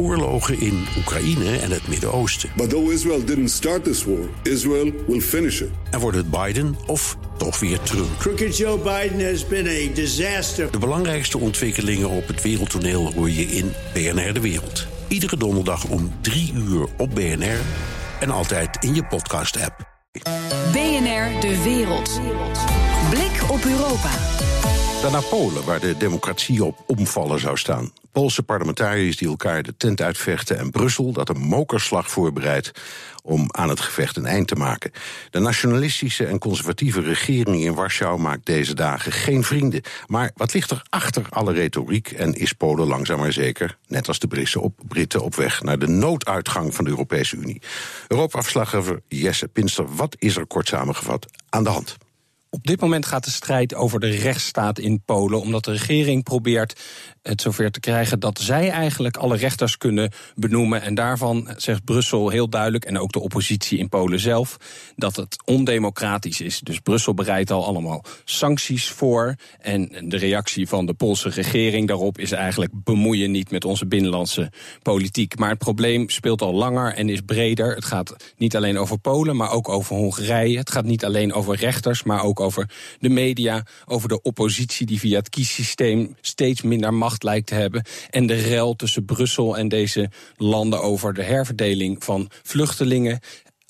oorlogen in Oekraïne en het Midden-Oosten. But though Israel didn't start this war, Israel will finish it. En wordt het Biden of toch weer Trump? Crooked Joe Biden has been a disaster. De belangrijkste ontwikkelingen op het wereldtoneel hoor je in BNR De Wereld. Iedere donderdag om 3 uur op BNR en altijd in je podcast-app. BNR De Wereld. Blik op Europa. Dan naar Polen, waar de democratie op omvallen zou staan. Poolse parlementariërs die elkaar de tent uitvechten en Brussel dat een mokerslag voorbereidt om aan het gevecht een eind te maken. De nationalistische en conservatieve regering in Warschau maakt deze dagen geen vrienden. Maar wat ligt er achter alle retoriek en is Polen langzaam maar zeker, net als de Britten op, op weg naar de nooduitgang van de Europese Unie? Europa-verslaggever Jesse Pinster, wat is er kort samengevat aan de hand? Op dit moment gaat de strijd over de rechtsstaat in Polen, omdat de regering probeert het zover te krijgen dat zij eigenlijk alle rechters kunnen benoemen. En daarvan zegt Brussel heel duidelijk, en ook de oppositie in Polen zelf, dat het ondemocratisch is. Dus Brussel bereidt al allemaal sancties voor. En de reactie van de Poolse regering daarop is eigenlijk bemoeien niet met onze binnenlandse politiek. Maar het probleem speelt al langer en is breder. Het gaat niet alleen over Polen, maar ook over Hongarije. Het gaat niet alleen over rechters, maar ook over de media, over de oppositie die via het kiessysteem steeds minder macht lijkt te hebben. En de rel tussen Brussel en deze landen over de herverdeling van vluchtelingen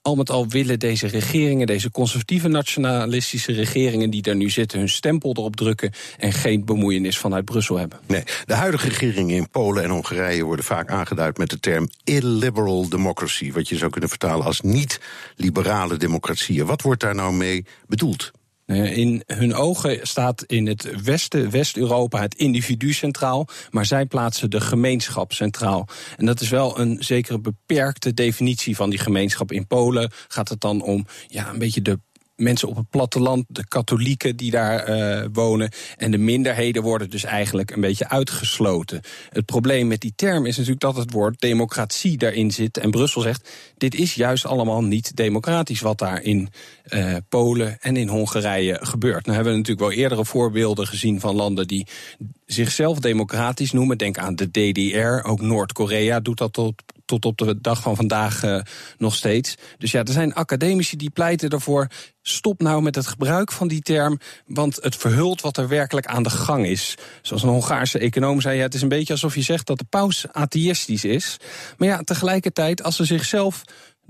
al met al willen deze regeringen, deze conservatieve nationalistische regeringen die daar nu zitten, hun stempel erop drukken en geen bemoeienis vanuit Brussel hebben. Nee, de huidige regeringen in Polen en Hongarije worden vaak aangeduid met de term illiberal democracy, wat je zou kunnen vertalen als niet-liberale democratieën. Wat wordt daar nou mee bedoeld? Eh, in hun ogen staat in het Westen, West-Europa, het individu centraal, maar zij plaatsen de gemeenschap centraal. En dat is wel een zekere beperkte definitie van die gemeenschap. In Polen gaat het dan om ja, een beetje de mensen op het platteland, de katholieken die daar uh, wonen. En de minderheden worden dus eigenlijk een beetje uitgesloten. Het probleem met die term is natuurlijk dat het woord democratie daarin zit. En Brussel zegt: dit is juist allemaal niet democratisch wat daar in uh, Polen en in Hongarije gebeurt. Nou hebben we natuurlijk wel eerdere voorbeelden gezien van landen die zichzelf democratisch noemen. Denk aan de DDR, ook Noord-Korea doet dat tot, tot op de dag van vandaag uh, nog steeds. Dus ja, er zijn academici die pleiten ervoor. Stop nou met het gebruik van die term, want het verhult wat er werkelijk aan de gang is. Zoals een Hongaarse econoom zei, ja, het is een beetje alsof je zegt dat de paus atheïstisch is. Maar ja, tegelijkertijd, als ze zichzelf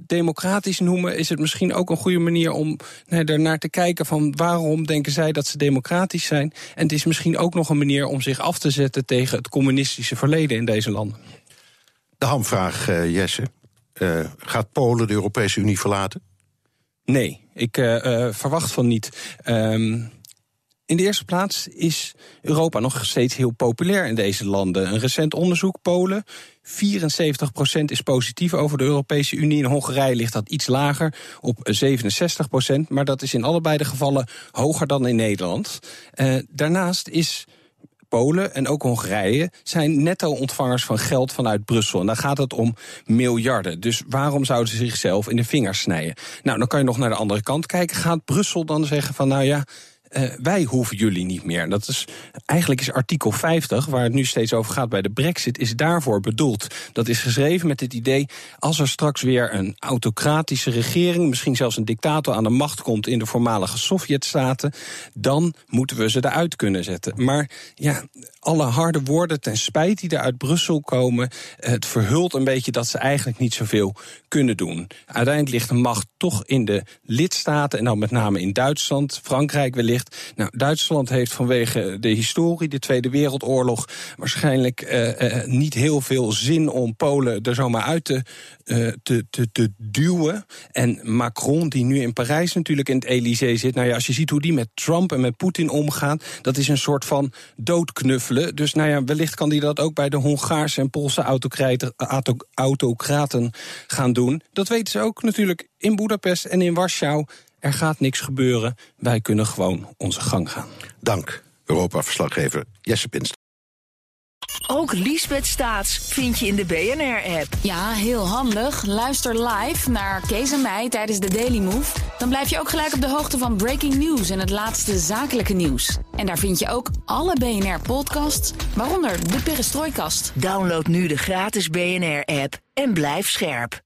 democratisch noemen, is het misschien ook een goede manier om nee, er naar te kijken van waarom denken zij dat ze democratisch zijn. En het is misschien ook nog een manier om zich af te zetten tegen het communistische verleden in deze landen. De hamvraag, uh, Jesse. Uh, gaat Polen de Europese Unie verlaten? Nee, ik uh, verwacht van niet. Um, in de eerste plaats is Europa nog steeds heel populair in deze landen. Een recent onderzoek, Polen, 74% is positief over de Europese Unie. In Hongarije ligt dat iets lager, op 67%. Maar dat is in allebei de gevallen hoger dan in Nederland. Uh, daarnaast is Polen en ook Hongarije zijn netto-ontvangers van geld vanuit Brussel. En dan gaat het om miljarden. Dus waarom zouden ze zichzelf in de vingers snijden? Nou, dan kan je nog naar de andere kant kijken. Gaat Brussel dan zeggen van, nou ja, uh, wij hoeven jullie niet meer. Dat is, eigenlijk is artikel 50, waar het nu steeds over gaat bij de brexit, is daarvoor bedoeld. Dat is geschreven met het idee, als er straks weer een autocratische regering, misschien zelfs een dictator aan de macht komt in de voormalige Sovjetstaten, dan moeten we ze eruit kunnen zetten. Maar ja, alle harde woorden ten spijt die er uit Brussel komen, het verhult een beetje dat ze eigenlijk niet zoveel kunnen doen. Uiteindelijk ligt de macht toch in de lidstaten en dan met name in Duitsland, Frankrijk wellicht. Nou, Duitsland heeft vanwege de historie, de Tweede Wereldoorlog, waarschijnlijk uh, uh, niet heel veel zin om Polen er zomaar uit te, te, te, te duwen. En Macron, die nu in Parijs natuurlijk in het Elysée zit, nou ja, als je ziet hoe die met Trump en met Poetin omgaan, dat is een soort van doodknuffelen. Dus nou ja, wellicht kan die dat ook bij de Hongaarse en Poolse autocraten gaan doen. Dat weten ze ook natuurlijk in Budapest en in Warschau. Er gaat niks gebeuren. Wij kunnen gewoon onze gang gaan. Dank, Europa-verslaggever Jesse Pinst. Ook Liesbeth Staats vind je in de BNR-app. Ja, heel handig. Luister live naar Kees en mij tijdens de Daily Move. Dan blijf je ook gelijk op de hoogte van breaking news en het laatste zakelijke nieuws. En daar vind je ook alle BNR-podcasts, waaronder de Perestrooikast. Download nu de gratis BNR-app en blijf scherp.